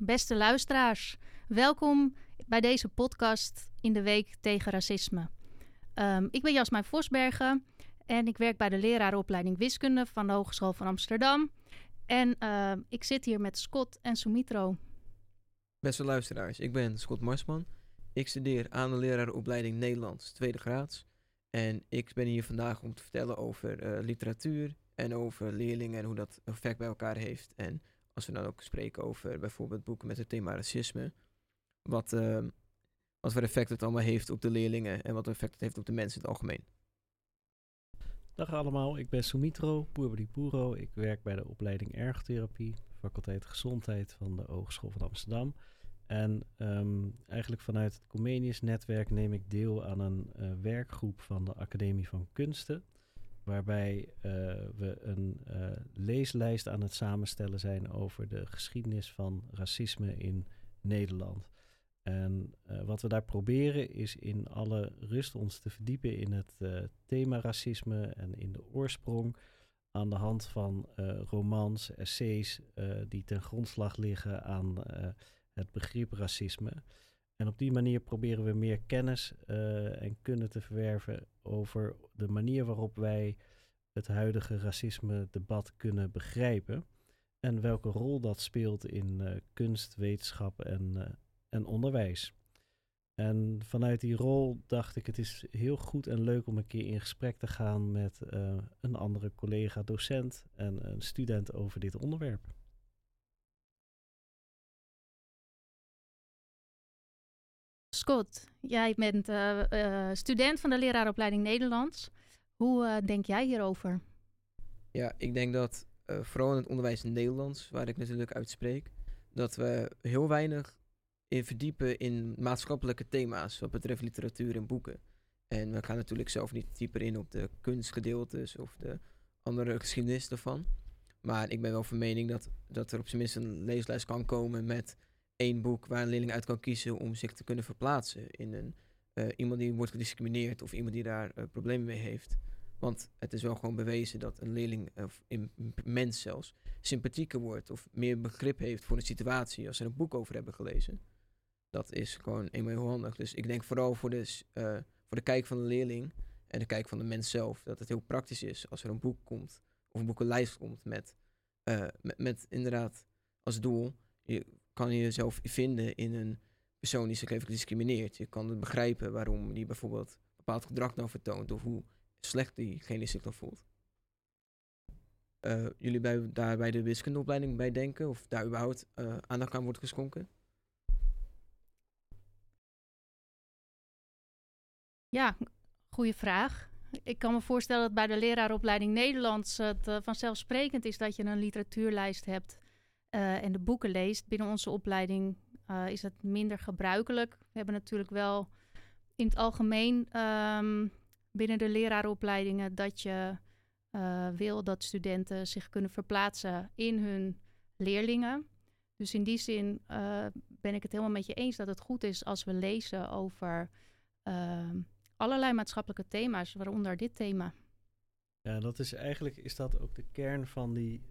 beste luisteraars. Welkom bij deze podcast in de Week tegen Racisme. Um, ik ben Jasmijn Vosbergen en ik werk bij de leraaropleiding Wiskunde van de Hogeschool van Amsterdam. En uh, ik zit hier met Scott en Sumitro. Beste luisteraars, ik ben Scott Marsman. Ik studeer aan de leraaropleiding Nederlands, tweede graads. En ik ben hier vandaag om te vertellen over uh, literatuur en over leerlingen en hoe dat effect bij elkaar heeft. En als we dan ook spreken over bijvoorbeeld boeken met het thema racisme, wat, uh, wat voor effect het allemaal heeft op de leerlingen en wat voor effect het heeft op de mensen in het algemeen. Dag allemaal, ik ben Sumitro Puro. Ik werk bij de opleiding ergotherapie, faculteit gezondheid van de Hogeschool van Amsterdam. En um, eigenlijk vanuit het Comenius netwerk neem ik deel aan een uh, werkgroep van de Academie van Kunsten. Waarbij uh, we een uh, leeslijst aan het samenstellen zijn over de geschiedenis van racisme in Nederland. En wat we daar proberen is in alle rust ons te verdiepen in het thema racisme en in de oorsprong. Aan de hand van romans, essays die ten grondslag liggen aan het begrip racisme. En op die manier proberen we meer kennis uh, en kunnen te verwerven over de manier waarop wij het huidige racisme-debat kunnen begrijpen. En welke rol dat speelt in uh, kunst, wetenschap en, uh, en onderwijs. En vanuit die rol dacht ik, het is heel goed en leuk om een keer in gesprek te gaan met een andere collega, docent en een student over dit onderwerp. Scott, jij bent uh, uh, student van de leraaropleiding Nederlands. Hoe uh, denk jij hierover? Ja, ik denk dat vooral in het onderwijs in Nederlands, waar ik natuurlijk uitspreek, dat we heel weinig in verdiepen in maatschappelijke thema's wat betreft literatuur en boeken. En we gaan natuurlijk zelf niet dieper in op de kunstgedeeltes of de andere geschiedenis ervan. Maar ik ben wel van mening dat, dat er op zijn minst een leeslijst kan komen met één boek waar een leerling uit kan kiezen om zich te kunnen verplaatsen in een, uh, iemand die wordt gediscrimineerd of iemand die daar uh, problemen mee heeft. Want het is wel gewoon bewezen dat een leerling, of een mens zelfs, sympathieker wordt of meer begrip heeft voor een situatie als ze er een boek over hebben gelezen. Dat is gewoon eenmaal heel handig. Dus ik denk vooral voor de, uh, voor de kijk van de leerling en de kijk van de mens zelf, dat het heel praktisch is als er een boek komt of een boekenlijst komt met, met, met inderdaad als doel je kan je jezelf vinden in een persoon die zich heeft gediscrimineerd. Je kan het begrijpen waarom die bijvoorbeeld bepaald gedrag nou vertoont of hoe slecht diegene zich dan voelt. Uh, jullie bij, daar bij de wiskundeopleiding bij denken of daar überhaupt uh, aandacht aan wordt geschonken? Ja, goede vraag. Ik kan me voorstellen dat bij de leraaropleiding Nederlands het uh, vanzelfsprekend is dat je een literatuurlijst hebt uh, en de boeken leest. Binnen onze opleiding uh, is het minder gebruikelijk. We hebben natuurlijk wel in het algemeen um, binnen de leraaropleidingen dat je uh, wil dat studenten zich kunnen verplaatsen in hun leerlingen. Dus in die zin ben ik het helemaal met je eens dat het goed is als we lezen over ehm, allerlei maatschappelijke thema's, waaronder dit thema. Ja, dat is eigenlijk is dat ook de kern van die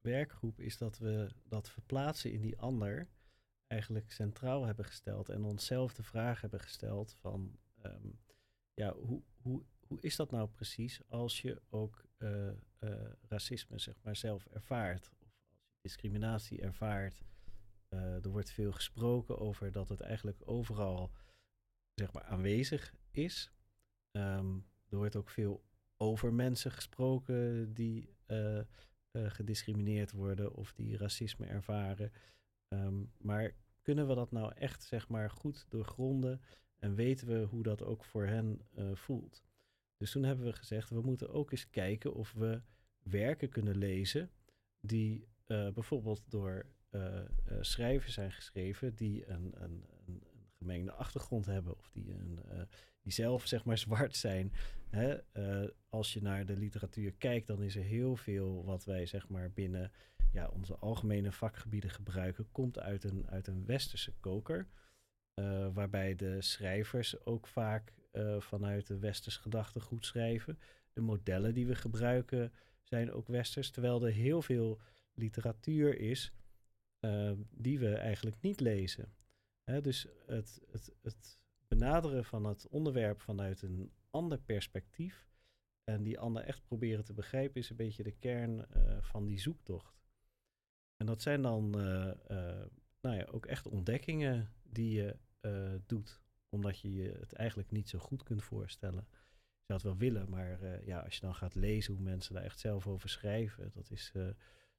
werkgroep is dat we dat verplaatsen in die ander eigenlijk centraal hebben gesteld en onszelf de vraag hebben gesteld van um, ja, hoe, hoe, hoe is dat nou precies als je ook uh, uh, racisme zeg maar zelf ervaart of als je discriminatie ervaart. er wordt veel gesproken over dat het eigenlijk overal zeg maar aanwezig is. Um, er wordt ook veel over mensen gesproken die gediscrimineerd worden of die racisme ervaren. Um, maar kunnen we dat nou echt zeg maar goed doorgronden en weten we hoe dat ook voor hen uh, voelt? Dus toen hebben we gezegd, we moeten ook eens kijken of we werken kunnen lezen die uh, bijvoorbeeld door schrijvers zijn geschreven die een, een, gemengde achtergrond hebben of die, een, die zelf zeg maar zwart zijn Hè, uh, als je naar de literatuur kijkt, dan is er heel veel wat wij zeg maar binnen ja, onze algemene vakgebieden gebruiken, komt uit een, uit een westerse koker. Uh, waarbij de schrijvers ook vaak vanuit de westers gedachtegoed schrijven. De modellen die we gebruiken zijn ook westers, terwijl er heel veel literatuur is die we eigenlijk niet lezen. Hè, dus het, het, het benaderen van het onderwerp vanuit een ander perspectief en die ander echt proberen te begrijpen is een beetje de kern uh, van die zoektocht. En dat zijn dan uh, nou ja, ook echt ontdekkingen die je doet, omdat je je het eigenlijk niet zo goed kunt voorstellen. Je zou het wel willen, maar ja, als je dan gaat lezen hoe mensen daar echt zelf over schrijven, dat, is,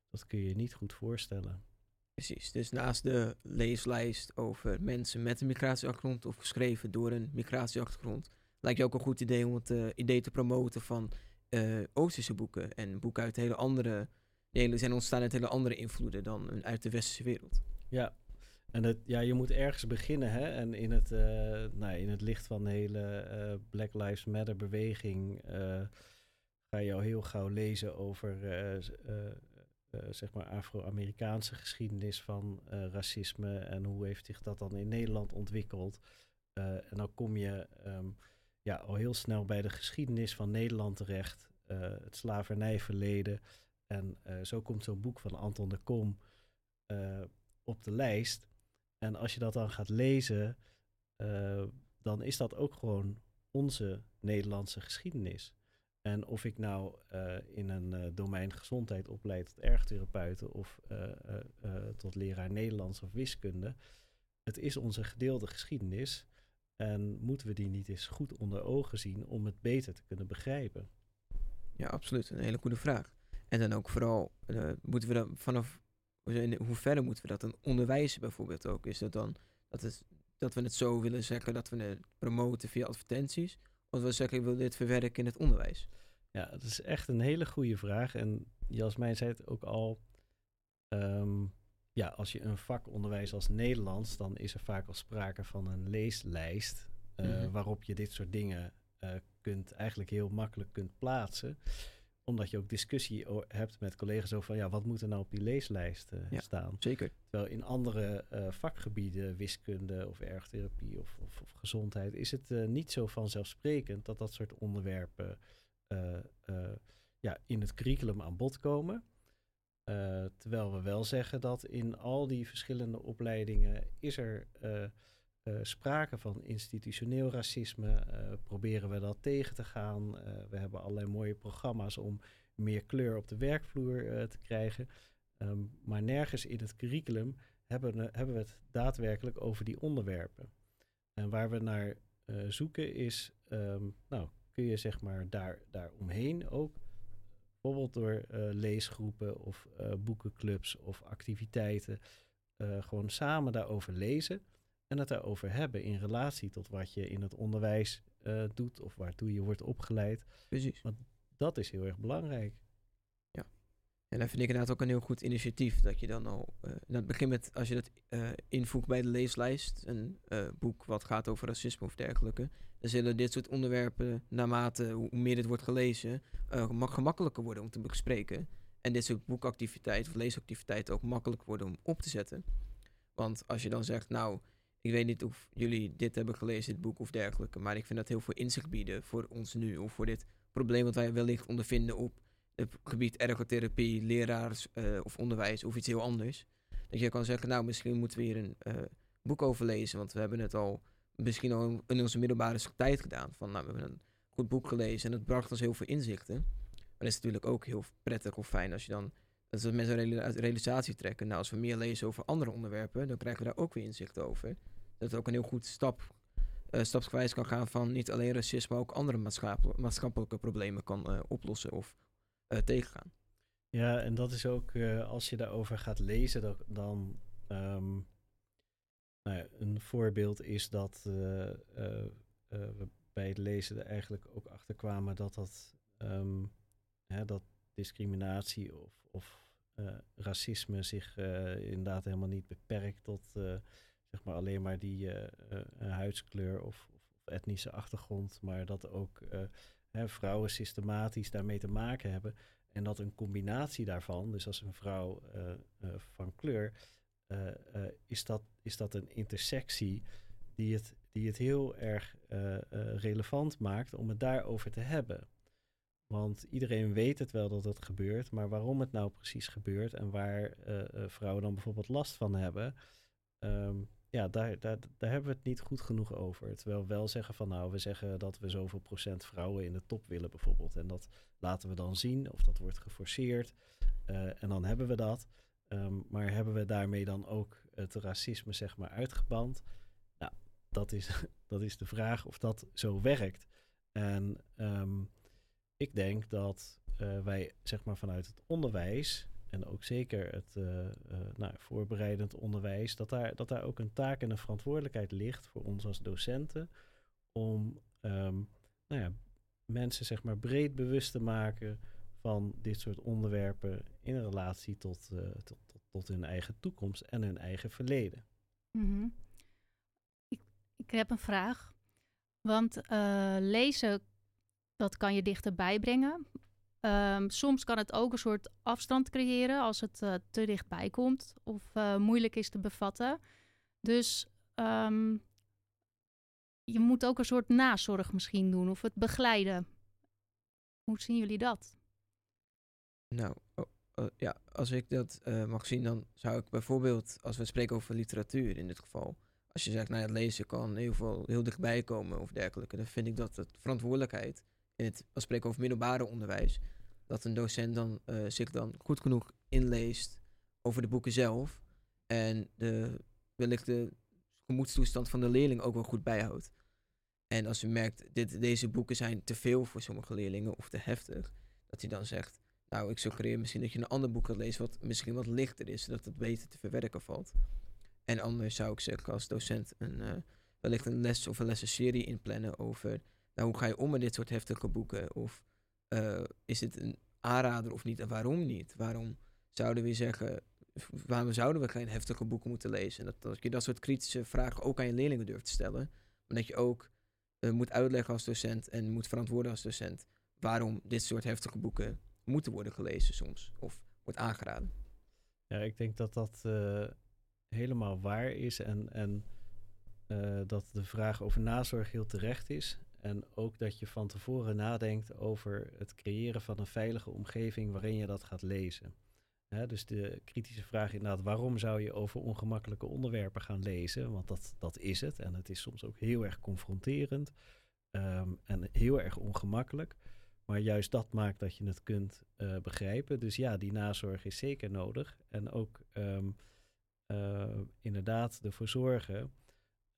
dat kun je je niet goed voorstellen. Precies, dus naast de leeslijst over mensen met een migratieachtergrond of geschreven door een migratieachtergrond, lijkt je ook een goed idee om het uh, idee te promoten van uh, Oosterse boeken en boeken uit hele andere, die zijn ontstaan uit hele andere invloeden dan uit de westerse wereld. Ja, en het, ja, je moet ergens beginnen hè? en in het, uh, nou, in het licht van de hele Black Lives Matter beweging ga je al heel gauw lezen over uh, zeg maar Afro-Amerikaanse geschiedenis van uh, racisme en hoe heeft zich dat dan in Nederland ontwikkeld. Uh, en dan kom je um, ja, al heel snel bij de geschiedenis van Nederland terecht, het slavernijverleden. En zo komt zo'n boek van Anton de Kom op de lijst. En als je dat dan gaat lezen, dan is dat ook gewoon onze Nederlandse geschiedenis. En of ik nou uh, in een uh, domein gezondheid opleid tot ergotherapeuten of uh, tot leraar Nederlands of wiskunde, het is onze gedeelde geschiedenis. En moeten we die niet eens goed onder ogen zien om het beter te kunnen begrijpen? Ja, absoluut. Een hele goede vraag. En dan ook vooral, moeten we dan vanaf, in hoeverre moeten we dat dan onderwijzen bijvoorbeeld ook? Is dat dan dat, het, dat we het zo willen zeggen dat we het promoten via advertenties? Of we zeggen, ik wil dit verwerken in het onderwijs? Ja, dat is echt een hele goede vraag. En Jasmijn zei het ook al. Um, ja, als je een vak onderwijst als Nederlands, dan is er vaak al sprake van een leeslijst. Uh, mm -hmm. Waarop je dit soort dingen uh, kunt eigenlijk heel makkelijk kunt plaatsen. Omdat je ook discussie hebt met collega's over ja, wat moet er nou op die leeslijst uh, ja, staan. Zeker. Terwijl in andere vakgebieden, wiskunde of ergotherapie of, of, of gezondheid, is het niet zo vanzelfsprekend dat dat soort onderwerpen ja, in het curriculum aan bod komen. Terwijl we wel zeggen dat in al die verschillende opleidingen is er sprake van institutioneel racisme. proberen we dat tegen te gaan. we hebben allerlei mooie programma's om meer kleur op de werkvloer te krijgen. Um, maar nergens in het curriculum hebben, hebben we het daadwerkelijk over die onderwerpen. En waar we naar zoeken is, um, nou, kun je zeg maar daar, daar omheen ook, bijvoorbeeld door leesgroepen of boekenclubs of activiteiten, gewoon samen daarover lezen en het daarover hebben in relatie tot wat je in het onderwijs doet of waartoe je wordt opgeleid. Precies. Want dat is heel erg belangrijk. En dat vind ik inderdaad ook een heel goed initiatief. Dat je dan al, uh, het begin met, als je dat uh, invoegt bij de leeslijst, een boek wat gaat over racisme of dergelijke, dan zullen dit soort onderwerpen, naarmate hoe meer dit wordt gelezen, gemak gemakkelijker worden om te bespreken. En dit soort boekactiviteiten of leesactiviteiten ook makkelijk worden om op te zetten. Want als je dan zegt, nou, ik weet niet of jullie dit hebben gelezen, dit boek of dergelijke, maar ik vind dat heel veel inzicht bieden voor ons nu of voor dit probleem wat wij wellicht ondervinden op het gebied ergotherapie, leraars uh, of onderwijs of iets heel anders. Dat je kan zeggen, nou misschien moeten we hier een uh, boek over lezen, want we hebben het al misschien al in onze middelbare tijd gedaan. Van nou, we hebben een goed boek gelezen en het bracht ons heel veel inzichten. Maar dat is natuurlijk ook heel prettig of fijn als je dan dat we mensen realisatie trekken. Nou, als we meer lezen over andere onderwerpen, dan krijgen we daar ook weer inzicht over. Dat het ook een heel goed stap, uh, stapsgewijs kan gaan van niet alleen racisme, maar ook andere maatschappelijke problemen kan uh, oplossen of uh, tegengaan. Ja, en dat is ook als je daarover gaat lezen, dan. um, nou ja, een voorbeeld is dat we bij het lezen er eigenlijk ook achter kwamen dat dat, hè, dat discriminatie of, of racisme zich inderdaad helemaal niet beperkt tot zeg maar alleen maar die huidskleur of, of, etnische achtergrond, maar dat ook hè, vrouwen systematisch daarmee te maken hebben. En dat een combinatie daarvan, dus als een vrouw van kleur, is, dat, is dat een intersectie die het, die het heel erg relevant maakt om het daarover te hebben. Want iedereen weet het wel dat het gebeurt, maar waarom het nou precies gebeurt en waar eh, eh, vrouwen dan bijvoorbeeld last van hebben, ehm, ja, daar, daar, daar hebben we het niet goed genoeg over. Terwijl we wel zeggen van nou, we zeggen dat we zoveel procent vrouwen in de top willen bijvoorbeeld. En dat laten we dan zien of dat wordt geforceerd. Uh, en dan hebben we dat. Um, maar hebben we daarmee dan ook het racisme zeg maar uitgeband? Nou, dat is, dat is de vraag of dat zo werkt. En um, ik denk dat uh, wij zeg maar vanuit het onderwijs en ook zeker het uh, uh, nou, voorbereidend onderwijs, dat daar, dat daar ook een taak en een verantwoordelijkheid ligt voor ons als docenten om um, nou ja, mensen zeg maar breed bewust te maken van dit soort onderwerpen in relatie tot, uh, tot, tot, tot, hun eigen toekomst en hun eigen verleden. -hmm. ik, ik heb een vraag. Want lezen, dat kan je dichterbij brengen. Um, soms kan het ook een soort afstand creëren als het uh, te dichtbij komt of uh, moeilijk is te bevatten. Dus um, je moet ook een soort nazorg misschien doen of het begeleiden. Hoe zien jullie dat? Nou, oh, ja, als ik dat uh, mag zien, dan zou ik bijvoorbeeld, als we spreken over literatuur in dit geval, als je zegt, nou het lezen kan heel veel heel dichtbij komen of dergelijke, dan vind ik dat het verantwoordelijkheid in het, als we spreken over middelbare onderwijs, dat een docent dan uh, zich dan goed genoeg inleest over de boeken zelf en de, wellicht de gemoedstoestand van de leerling ook wel goed bijhoudt. En als u merkt, dit, deze boeken zijn te veel voor sommige leerlingen of te heftig, dat hij dan zegt, nou ik suggereer misschien dat je een ander boek gaat lezen wat misschien wat lichter is, zodat het beter te verwerken valt. En anders zou ik zeggen als docent een, uh, wellicht een les of een lessenserie inplannen over nou, hoe ga je om met dit soort heftige boeken? Of uh, is het een aanrader of niet? En waarom niet? Waarom zouden we zeggen, waarom zouden we geen heftige boeken moeten lezen? Dat, dat je dat soort kritische vragen ook aan je leerlingen durft te stellen. Maar dat je ook uh, moet uitleggen als docent en moet verantwoorden als docent waarom dit soort heftige boeken moeten worden gelezen soms. Of wordt aangeraden. Ja, ik denk dat dat uh, helemaal waar is en, en dat de vraag over nazorg heel terecht is. En ook dat je van tevoren nadenkt over het creëren van een veilige omgeving waarin je dat gaat lezen. Dus de kritische vraag inderdaad, waarom zou je over ongemakkelijke onderwerpen gaan lezen? Want dat, dat is het. En het is soms ook heel erg confronterend um, en heel erg ongemakkelijk. Maar juist dat maakt dat je het kunt uh, begrijpen. Dus ja, die nazorg is zeker nodig. En ook um, uh, inderdaad ervoor zorgen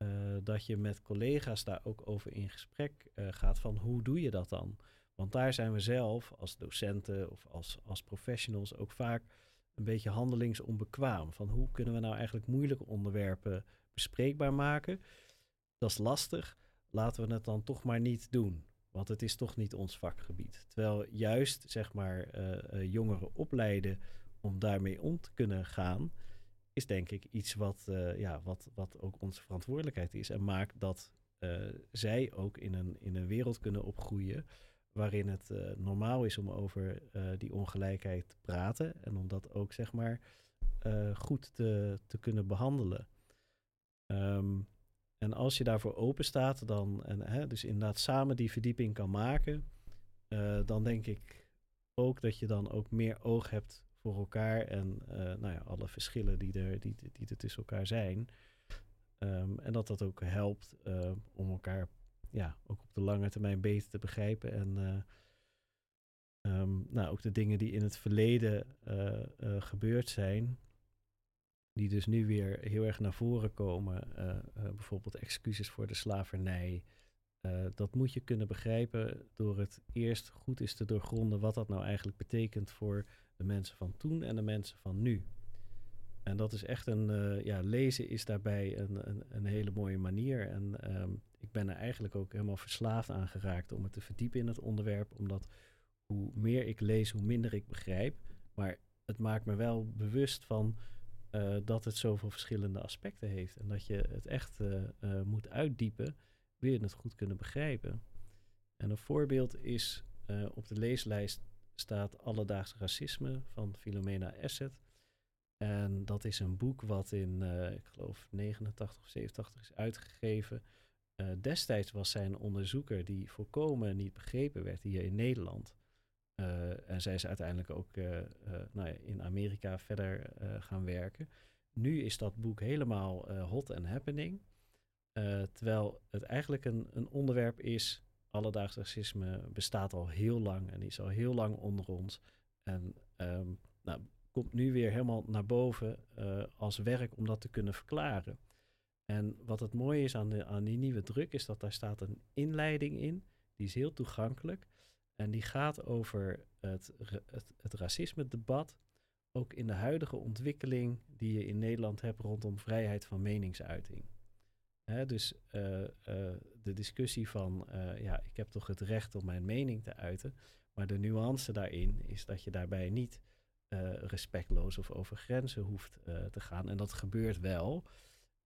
uh, dat je met collega's daar ook over in gesprek uh, gaat van hoe doe je dat dan? Want daar zijn we zelf als docenten of als, als professionals ook vaak een beetje handelingsonbekwaam. Van hoe kunnen we nou eigenlijk moeilijke onderwerpen bespreekbaar maken? Dat is lastig. Laten we het dan toch maar niet doen. Want het is toch niet ons vakgebied. Terwijl juist zeg maar uh, jongeren opleiden om daarmee om te kunnen gaan is denk ik iets wat, uh, ja, wat, wat ook onze verantwoordelijkheid is. En maakt dat uh, zij ook in een, in een wereld kunnen opgroeien waarin het uh, normaal is om over die ongelijkheid te praten. En om dat ook zeg maar goed te, te kunnen behandelen. Um, en als je daarvoor open staat, dan, en, hè, dus inderdaad samen die verdieping kan maken, dan denk ik ook dat je dan ook meer oog hebt voor elkaar en uh, nou ja, alle verschillen die er, die, die er tussen elkaar zijn. Um, en dat dat ook helpt uh, om elkaar ja, ook op de lange termijn beter te begrijpen. En uh, um, nou, ook de dingen die in het verleden gebeurd zijn, die dus nu weer heel erg naar voren komen. bijvoorbeeld excuses voor de slavernij. dat moet je kunnen begrijpen door het eerst goed is te doorgronden wat dat nou eigenlijk betekent voor de mensen van toen en de mensen van nu. En dat is echt een, uh, ja, lezen is daarbij een, een, een hele mooie manier. En um, ik ben er eigenlijk ook helemaal verslaafd aan geraakt om het te verdiepen in het onderwerp. Omdat hoe meer ik lees, hoe minder ik begrijp. Maar het maakt me wel bewust van uh, dat het zoveel verschillende aspecten heeft. En dat je het echt uh, moet uitdiepen, wil je het goed kunnen begrijpen. En een voorbeeld is op de leeslijst staat Alledaags Racisme van Philomena Asset. En dat is een boek wat in, uh, ik geloof, 89 of 87 is uitgegeven. Uh, destijds was zij een onderzoeker die volkomen niet begrepen werd hier in Nederland. Eh, en zij is uiteindelijk ook eh, eh, nou ja, in Amerika verder eh, gaan werken. Nu is dat boek helemaal eh, hot and happening. Eh, terwijl het eigenlijk een, een onderwerp is. Alledaags racisme bestaat al heel lang en is al heel lang onder ons. En ehm, nou, komt nu weer helemaal naar boven eh, als werk om dat te kunnen verklaren. En wat het mooie is aan, de, aan die nieuwe druk, is dat daar staat een inleiding in. Die is heel toegankelijk. En die gaat over het, het, het racisme-debat. Ook in de huidige ontwikkeling die je in Nederland hebt rondom vrijheid van meningsuiting. Dus eh, eh, de discussie van, eh, ja, ik heb toch het recht om mijn mening te uiten. Maar de nuance daarin is dat je daarbij niet respectloos of over grenzen hoeft te gaan. En dat gebeurt wel.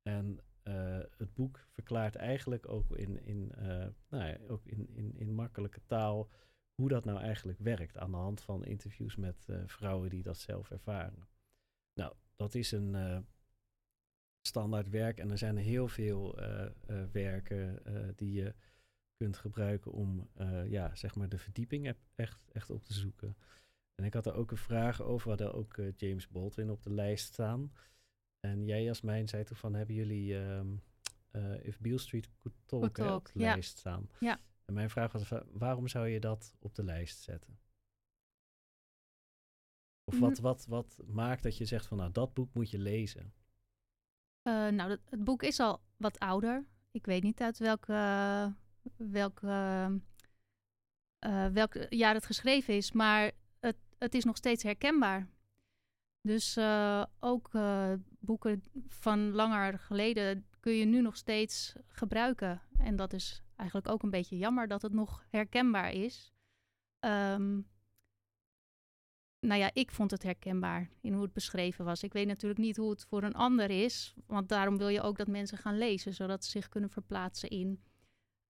En het boek verklaart eigenlijk ook in, in, nou ja, ook in, in, in makkelijke taal hoe dat nou eigenlijk werkt. Aan de hand van interviews met vrouwen die dat zelf ervaren. Nou, dat is een standaard werk. En er zijn heel veel eh, eh, werken eh, die je kunt gebruiken om ja, zeg maar de verdieping ep- echt, echt op te zoeken. En ik had er ook een vraag over. We hadden ook James Baldwin op de lijst staan. En jij, Jasmijn, zei toen van, hebben jullie ehm eh, If Beale Street Could Talk, Could op de ja. lijst staan? Ja. En mijn vraag was, waarom zou je dat op de lijst zetten? Of wat, Mm. wat, wat maakt dat je zegt van, nou, dat boek moet je lezen? Eh, nou, het boek is al wat ouder. Ik weet niet uit welke, welke, eh, welk jaar het geschreven is, maar het, het is nog steeds herkenbaar. Dus eh, ook eh, boeken van langer geleden kun je nu nog steeds gebruiken. En dat is eigenlijk ook een beetje jammer dat het nog herkenbaar is. Ehm, nou ja, ik vond het herkenbaar in hoe het beschreven was. Ik weet natuurlijk niet hoe het voor een ander is, want daarom wil je ook dat mensen gaan lezen, zodat ze zich kunnen verplaatsen in.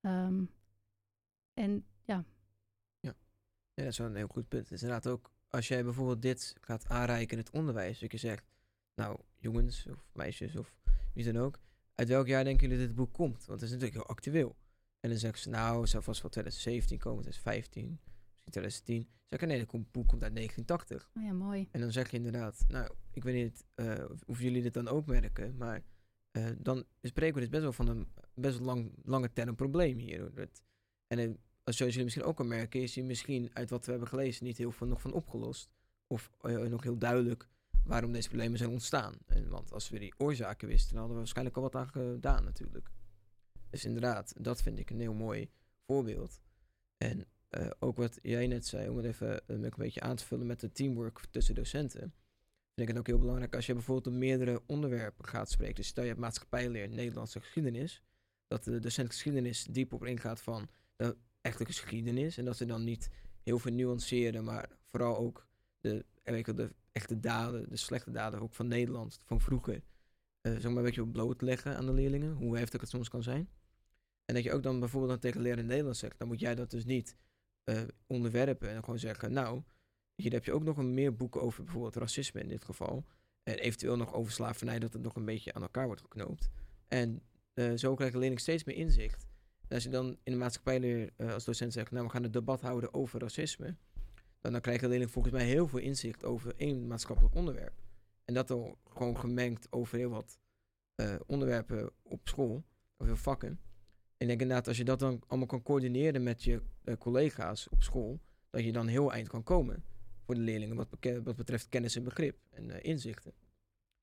Ehm, en ja, Ja, dat is wel een heel goed punt. Het inderdaad ook, als jij bijvoorbeeld dit gaat aanreiken in het onderwijs, dat je zegt, nou, jongens of meisjes of wie dan ook, uit welk jaar denken jullie dat dit boek komt? Want het is natuurlijk heel actueel. En dan zeggen ze, nou, het zou vast wel 2017 komen, 2015, misschien 2010. Dan zeg ik, nee, dat komt- boek komt uit 1980. oh ja, mooi. En dan zeg je inderdaad, nou, ik weet niet eh, of- of jullie dit dan ook merken, maar eh, dan spreken we dus best wel van een best wel lang, lange term probleem hier. en eh, als zoals jullie misschien ook al merken, is hier misschien uit wat we hebben gelezen niet heel veel nog van opgelost. Of nog heel duidelijk waarom deze problemen zijn ontstaan. En, want als we die oorzaken wisten, dan hadden we waarschijnlijk al wat aan gedaan natuurlijk. Dus inderdaad, dat vind ik een heel mooi voorbeeld. En eh, ook wat jij net zei, om het even eh, een beetje aan te vullen met de teamwork tussen docenten. Vind ik het ook heel belangrijk als je bijvoorbeeld op meerdere onderwerpen gaat spreken. Dus stel je hebt maatschappijleer, Nederlandse geschiedenis. Dat de docent geschiedenis diep op ingaat van de echte geschiedenis. En dat ze dan niet heel veel nuanceren, maar vooral ook de, eh, weet de echte daden, de slechte daden ook van Nederland, van vroeger. eh zeg maar een beetje op bloot leggen aan de leerlingen, hoe heftig het soms kan zijn. En dat je ook dan bijvoorbeeld dan tegen leraar in Nederlands zegt, dan moet jij dat dus niet eh, onderwerpen en gewoon zeggen, nou, hier heb je ook nog een meer boeken over bijvoorbeeld racisme in dit geval. En eventueel nog over slavernij, dat het nog een beetje aan elkaar wordt geknoopt. En eh, zo krijgt de leerling steeds meer inzicht. En als je dan in de maatschappijleer eh, als docent zegt, nou we gaan een debat houden over racisme. Dan, dan krijgt de leerling volgens mij heel veel inzicht over één maatschappelijk onderwerp. En dat al gewoon gemengd over heel wat onderwerpen op school, of heel vakken. En ik denk inderdaad, als je dat dan allemaal kan coördineren met je eh, collega's op school, dat je dan heel eind kan komen voor de leerlingen wat, wat betreft kennis en begrip en eh, inzichten.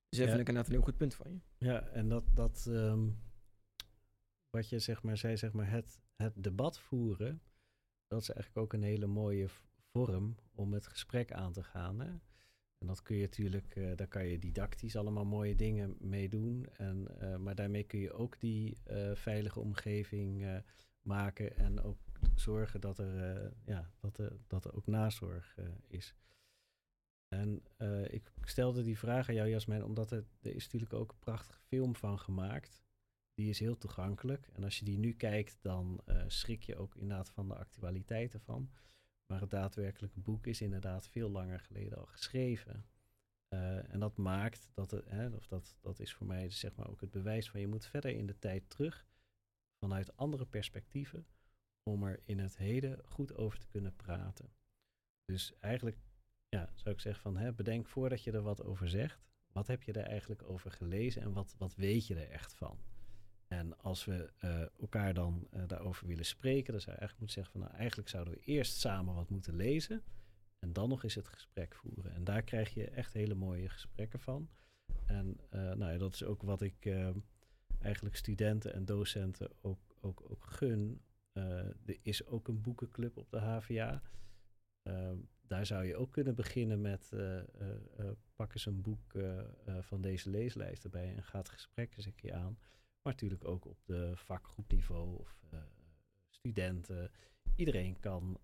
Dus dat Ja. vind ik inderdaad een heel goed punt van je. Ja, en dat, dat ehm, wat je zeg maar zei, zeg maar het, het debat voeren, dat is eigenlijk ook een hele mooie vorm om het gesprek aan te gaan. Hè? En dat kun je natuurlijk, eh, daar kan je didactisch allemaal mooie dingen mee doen. En, eh, maar daarmee kun je ook die eh, veilige omgeving maken en ook zorgen dat er, ja, dat er, dat er ook nazorg is. En ik stelde die vraag aan jou, Jasmijn, omdat er, er is natuurlijk ook een prachtige film van gemaakt. Die is heel toegankelijk. En als je die nu kijkt, dan schrik je ook inderdaad van de actualiteit ervan. Maar het daadwerkelijke boek is inderdaad veel langer geleden al geschreven. Eh, en dat maakt dat het, hè, of dat, dat is voor mij zeg maar ook het bewijs van je moet verder in de tijd terug vanuit andere perspectieven om er in het heden goed over te kunnen praten. Dus eigenlijk ja, zou ik zeggen van hè, bedenk voordat je er wat over zegt. Wat heb je er eigenlijk over gelezen en wat, wat weet je er echt van? En als we eh, elkaar dan uh, daarover willen spreken, dan zou je eigenlijk moeten zeggen van nou, eigenlijk zouden we eerst samen wat moeten lezen en dan nog eens het gesprek voeren. En daar krijg je echt hele mooie gesprekken van. En uh, nou ja, dat is ook wat ik eigenlijk studenten en docenten ook, ook, ook gun. er is ook een boekenclub op de HVA. Ehm, daar zou je ook kunnen beginnen met pak eens een boek van deze leeslijst erbij en gaat gesprekken eens een keer aan. Maar natuurlijk ook op de vakgroepniveau of studenten. Iedereen kan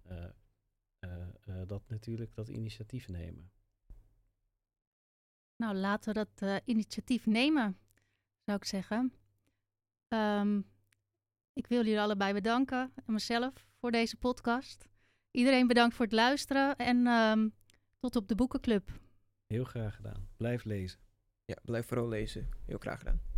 dat natuurlijk dat initiatief nemen. Nou, laten we dat initiatief nemen, zou ik zeggen. Um, ik wil jullie allebei bedanken en mezelf voor deze podcast. Iedereen bedankt voor het luisteren en um, tot op de boekenclub. Heel graag gedaan. Blijf lezen. Ja, blijf vooral lezen. Heel graag gedaan.